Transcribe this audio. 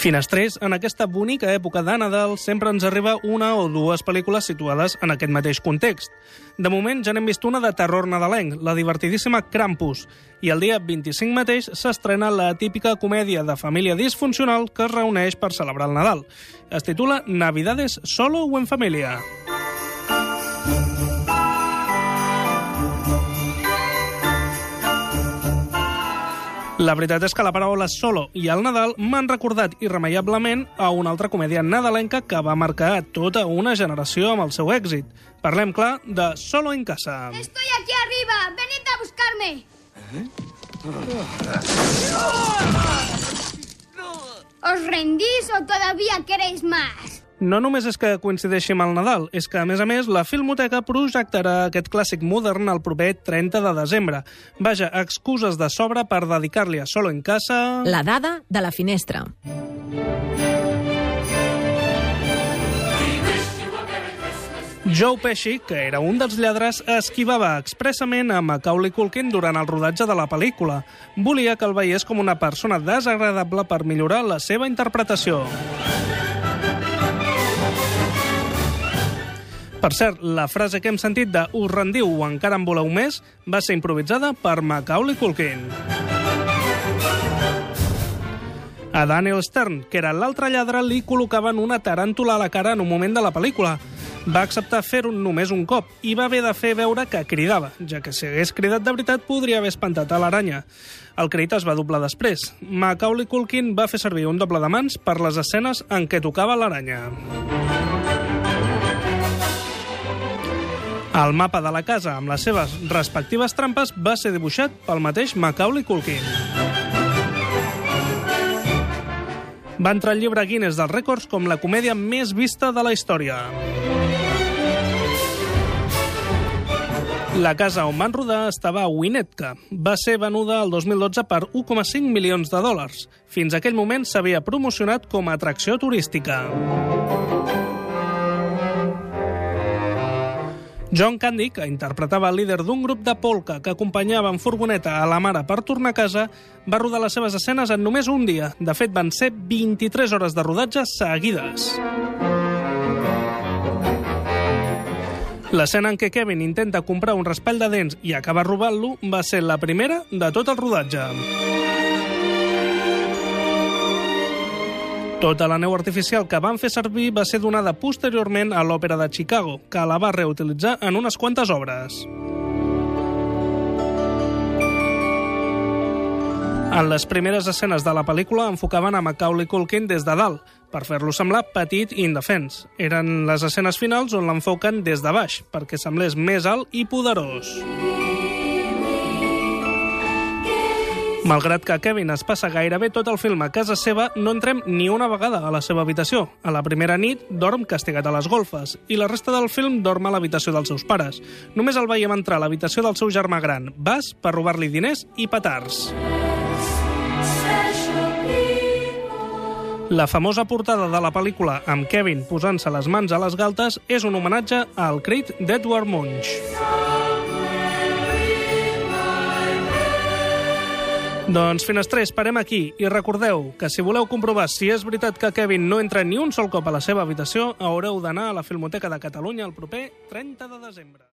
Finestrers, en aquesta bonica època de Nadal sempre ens arriba una o dues pel·lícules situades en aquest mateix context. De moment ja n'hem vist una de terror nadalenc, la divertidíssima Krampus, i el dia 25 mateix s'estrena la típica comèdia de família disfuncional que es reuneix per celebrar el Nadal. Es titula Navidades solo o en família. La veritat és que la paraula solo i el Nadal m'han recordat irremeiablement a una altra comèdia nadalenca que va marcar tota una generació amb el seu èxit. Parlem, clar, de Solo en casa. Estoy aquí arriba. Venid a buscarme. ¿Os rendís o todavía queréis más? No només és que coincideixi amb el Nadal, és que, a més a més, la Filmoteca projectarà aquest clàssic modern el proper 30 de desembre. Vaja, excuses de sobre per dedicar-li a Solo en casa... La dada de la finestra. Joe Pesci, que era un dels lladres, esquivava expressament a Macaulay Culkin durant el rodatge de la pel·lícula. Volia que el veiés com una persona desagradable per millorar la seva interpretació. Per cert, la frase que hem sentit de us rendiu o encara en voleu més va ser improvisada per Macaulay Culkin. A Daniel Stern, que era l'altre lladre, li col·locaven una taràntula a la cara en un moment de la pel·lícula. Va acceptar fer-ho només un cop i va haver de fer veure que cridava, ja que si hagués cridat de veritat podria haver espantat a l'aranya. El crit es va doblar després. Macaulay Culkin va fer servir un doble de mans per les escenes en què tocava l'aranya. El mapa de la casa amb les seves respectives trampes va ser dibuixat pel mateix Macaulay Culkin. Va entrar al llibre Guinness dels rècords com la comèdia més vista de la història. La casa on van rodar estava a Winnetka. Va ser venuda el 2012 per 1,5 milions de dòlars. Fins aquell moment s'havia promocionat com a atracció turística. John Candy, que interpretava el líder d'un grup de polka que acompanyava en furgoneta a la mare per tornar a casa, va rodar les seves escenes en només un dia. De fet, van ser 23 hores de rodatge seguides. L'escena en què Kevin intenta comprar un raspall de dents i acaba robant-lo va ser la primera de tot el rodatge. Tota la neu artificial que van fer servir va ser donada posteriorment a l'Òpera de Chicago, que la va reutilitzar en unes quantes obres. En les primeres escenes de la pel·lícula enfocaven a Macaulay Culkin des de dalt, per fer-lo semblar petit i indefens. Eren les escenes finals on l'enfoquen des de baix, perquè semblés més alt i poderós. Malgrat que Kevin es passa gairebé tot el film a casa seva, no entrem ni una vegada a la seva habitació. A la primera nit dorm castigat a les golfes i la resta del film dorm a l'habitació dels seus pares. Només el veiem entrar a l'habitació del seu germà gran, Bas, per robar-li diners i petards. La famosa portada de la pel·lícula amb Kevin posant-se les mans a les galtes és un homenatge al crit d'Edward Munch. Doncs, finestrers, parem aquí i recordeu que si voleu comprovar si és veritat que Kevin no entra ni un sol cop a la seva habitació, haureu d'anar a la Filmoteca de Catalunya el proper 30 de desembre.